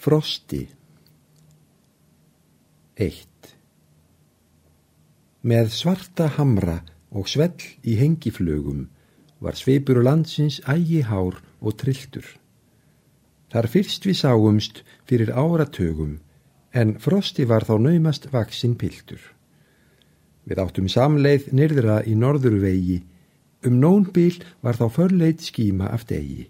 Frosti 1. Með svarta hamra og svell í hengiflögum var sveipur landsins ægi hár og trilltur. Þar fyrst við sáumst fyrir áratögum en Frosti var þá naumast vaksinn piltur. Við áttum samleið nyrðra í norðurvegi, um nónbíl var þá förleit skíma af degi.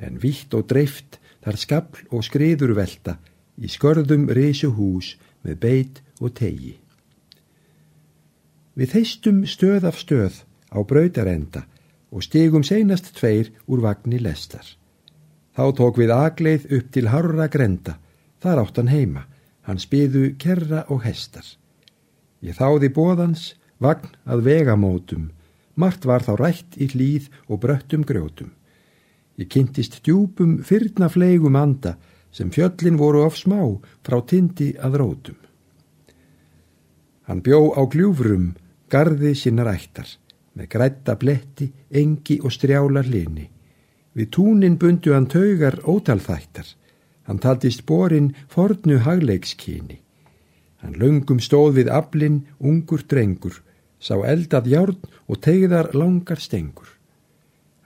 En vitt og dreift þar skabl og skriður velta í skörðum reysu hús með beit og tegi. Við þeistum stöð af stöð á brautarenda og stigum seinast tveir úr vagnni lestar. Þá tók við agleið upp til harra grenda, þar átt hann heima, hann spiðu kerra og hestar. Ég þáði bóðans, vagn að vegamótum, margt var þá rætt í hlýð og bröttum grjótum. Ég kynntist djúpum fyrna fleigum anda sem fjöllin voru of smá frá tindi að rótum. Hann bjó á gljúfrum, gardi sinna rættar, með grætta bletti, engi og strjálar lini. Við túnin bundu hann taugar ótalþættar, hann taldist borin fornu hagleikskyni. Hann lungum stóð við aflinn, ungur drengur, sá eldað járn og tegðar langar stengur.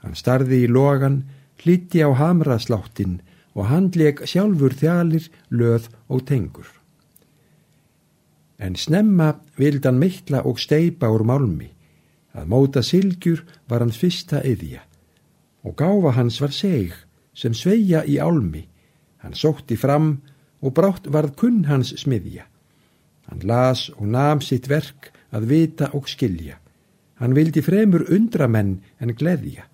Hann starði í logan, hliti á hamrasláttin og handleg sjálfur þjálir, löð og tengur. En snemma vildan mittla og steipa úr málmi, að móta sylgjur var hans fyrsta yðja og gáfa hans var seg sem sveia í álmi, hann sótti fram og brátt varð kunn hans smiðja. Hann las og nam sitt verk að vita og skilja, hann vildi fremur undramenn en gleðja.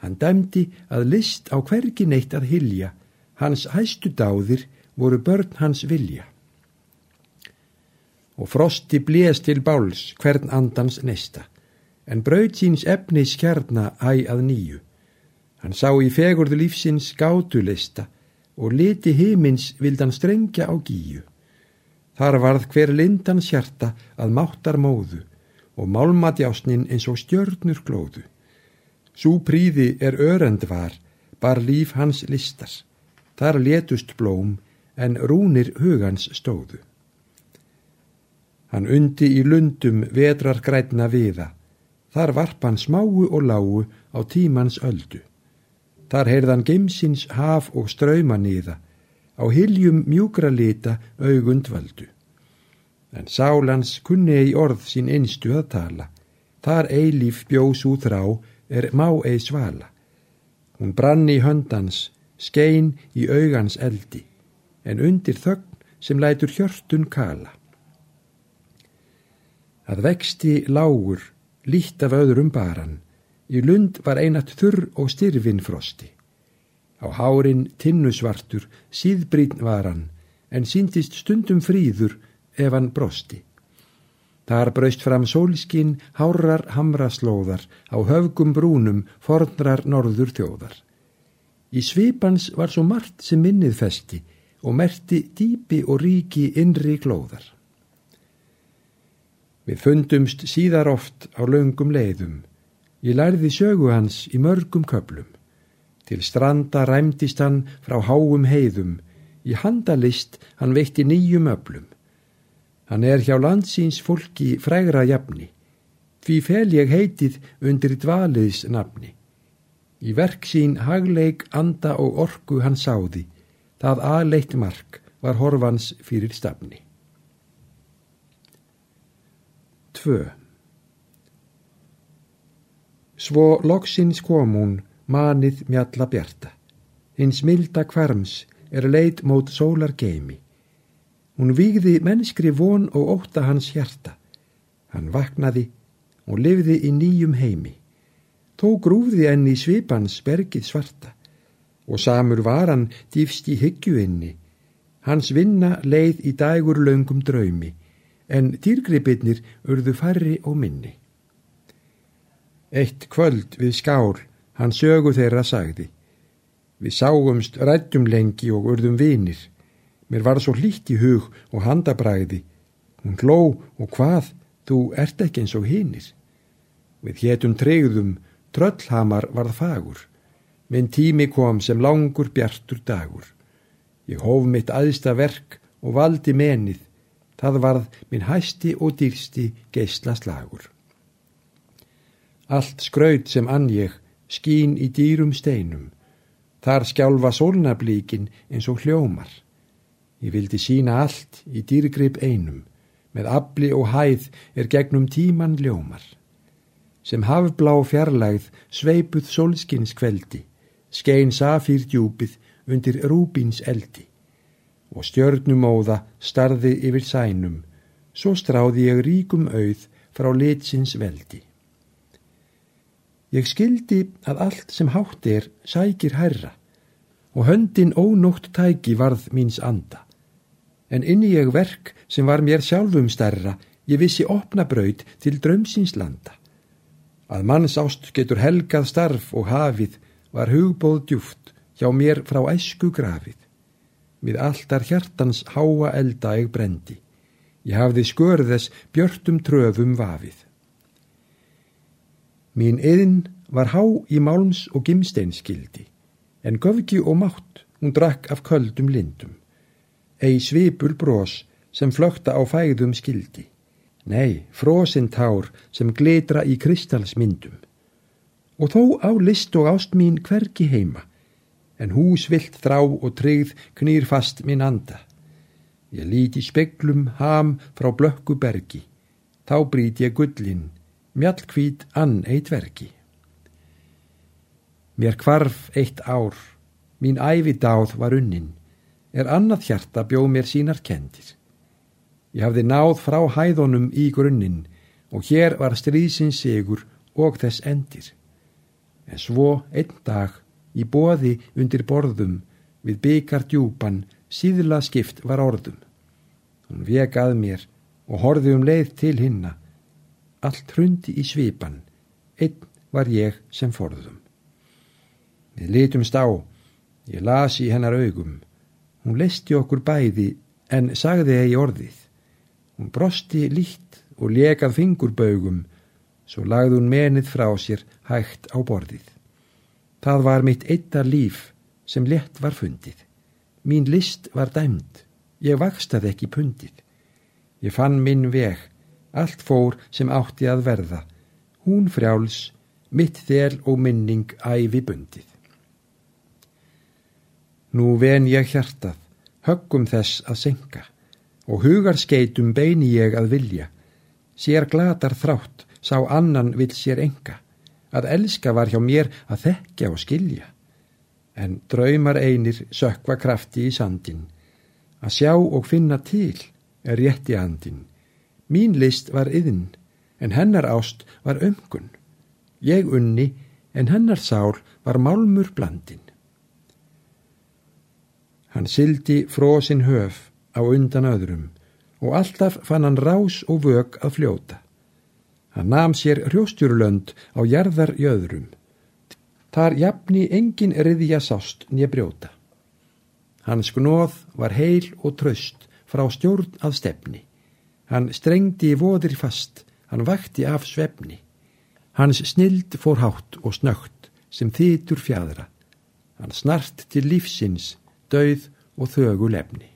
Hann dæmdi að list á hvergi neitt að hilja, hans hæstu dáðir voru börn hans vilja. Og frosti blés til báls hvern andans nesta, en braut síns efni skjarna æg að nýju. Hann sá í fegurðu lífsins gátulista og liti himins vildan strengja á gíu. Þar varð hver lindan sjarta að máttar móðu og málmadjásnin eins og stjörnur glóðu. Sú príði er örend var, bar líf hans listar. Þar letust blóm, en rúnir hugans stóðu. Hann undi í lundum vedrar grætna viða. Þar varp hann smáu og lágu á tímans öldu. Þar heyrðan geimsins haf og ströyma niða, á hiljum mjúkra lita augund völdu. En sálans kunni í orð sín einstu að tala. Þar eilíf bjós út rá er má ei svala. Hún brann í höndans, skein í augans eldi, en undir þögn sem lætur hjörtun kala. Að vexti lágur, lítt af öðrum baran, í lund var einat þurr og styrfin frosti. Á hárin tinnusvartur, síðbrýn varan, en síndist stundum fríður ef hann brosti. Þar braust fram sólskinn, hárar hamraslóðar, á höfgum brúnum, fornrar norður þjóðar. Í svipans var svo margt sem minnið festi og merti dýpi og ríki innri glóðar. Við fundumst síðar oft á löngum leiðum. Ég lærði sögu hans í mörgum köplum. Til stranda ræmdist hann frá háum heiðum, í handalist hann veitti nýjum öplum. Hann er hjá landsins fólki frægra jafni, því fel ég heitið undir dvaliðs nafni. Í verk sín hagleik, anda og orku hann sáði, það aðleitt mark var horfans fyrir stafni. 2. Svo loksins kom hún manið mjalla bjarta, hins milda kvarms er leit mót sólar geimi. Hún výgði mennskri von og óta hans hjarta. Hann vaknaði og lifði í nýjum heimi. Þó grúfði enn í svipans bergið svarta og samur var hann dýfst í hyggjuinni. Hans vinna leið í dagur löngum draumi en dýrgripirnir urðu farri og minni. Eitt kvöld við skál hann sögu þeirra sagði. Við sáumst rættum lengi og urðum vinir. Mér var svo hlýtt í hug og handabræði. Hún gló og hvað, þú ert ekki eins og hinnir. Við hétum treyðum, tröllhamar varð fagur. Minn tími kom sem langur bjartur dagur. Ég hóf mitt aðsta verk og valdi menið, það varð minn hæsti og dýrsti geysla slagur. Allt skraut sem ann ég skín í dýrum steinum, þar skjálfa sólnablíkin eins og hljómar. Ég vildi sína allt í dýrgrip einum, með afli og hæð er gegnum tíman ljómar. Sem hafblá fjarlægð sveipuð sólskins kveldi, skein safýr djúpið undir rúbins eldi og stjörnumóða starði yfir sænum, svo stráði ég ríkum auð frá litsins veldi. Ég skildi að allt sem hátt er sækir herra og höndin ónótt tæki varð míns anda. En inni ég verk sem var mér sjálfum stærra, ég vissi opna braud til drömsins landa. Að manns ást getur helgað starf og hafið var hugbóð djúft hjá mér frá æsku grafið við alltar hjartans háa elda eg brendi. Ég hafði skörðes björtum tröfum vafið. Mín yðin var há í málms og gimsteinskildi, en göfgi og mátt hún drakk af köldum lindum. Ei svipul brós sem flökta á fæðum skildi, nei, frósinn tár sem glitra í kristalsmyndum. Og þó á list og ást mín hverki heima, en húsvilt þrá og tryggð knýr fast minn anda. Ég líti speklum ham frá blökku bergi, þá brít ég gullin, mjallkvít ann eitt verki. Mér kvarf eitt ár, mín ævi dáð var unnin, er annað hjarta bjóð mér sínar kendir. Ég hafði náð frá hæðunum í grunninn og hér var stríðsins sigur og þess endir. En svo einn dag í boði undir borðum við byggar djúpan síðla skipt var orðum. Hún vek að mér og horfi um leið til hinna. Allt hrundi í svipan, einn var ég sem forðum. Við litumst á, ég las í hennar augum. Hún leisti okkur bæði en sagði eigi orðið. Hún brosti líkt og lekað fingurbaugum, svo lagði hún menið frá sér hægt á borðið. Það var mitt eittar líf sem lett var fundið. Mín list var dæmd, ég vakstað ekki pundið. Ég fann minn veg, allt fór sem átti að verða. Hún frjáls, mitt þel og minning æfi bundið. Nú ven ég hjartað, höggum þess að senka og hugarskeitum beini ég að vilja. Sér glatar þrátt, sá annan vil sér enga að elska var hjá mér að þekkja og skilja. En draumar einir sökva krafti í sandin. Að sjá og finna til er rétti andin. Mín list var yðin, en hennar ást var ömkun. Ég unni, en hennar sál var málmur blandin. Hann sildi frósin höf á undan öðrum og alltaf fann hann rás og vög að fljóta. Hann nam sér hrjóstjúrlönd á jarðar jöðrum. Þar jafni engin riðja sást nýja brjóta. Hans gnóð var heil og tröst frá stjórn að stefni. Hann strengdi í voðir fast, hann vakti af svefni. Hans snild fór hátt og snögt sem þýtur fjadra. Hann snart til lífsins, dauð og þögu lefni.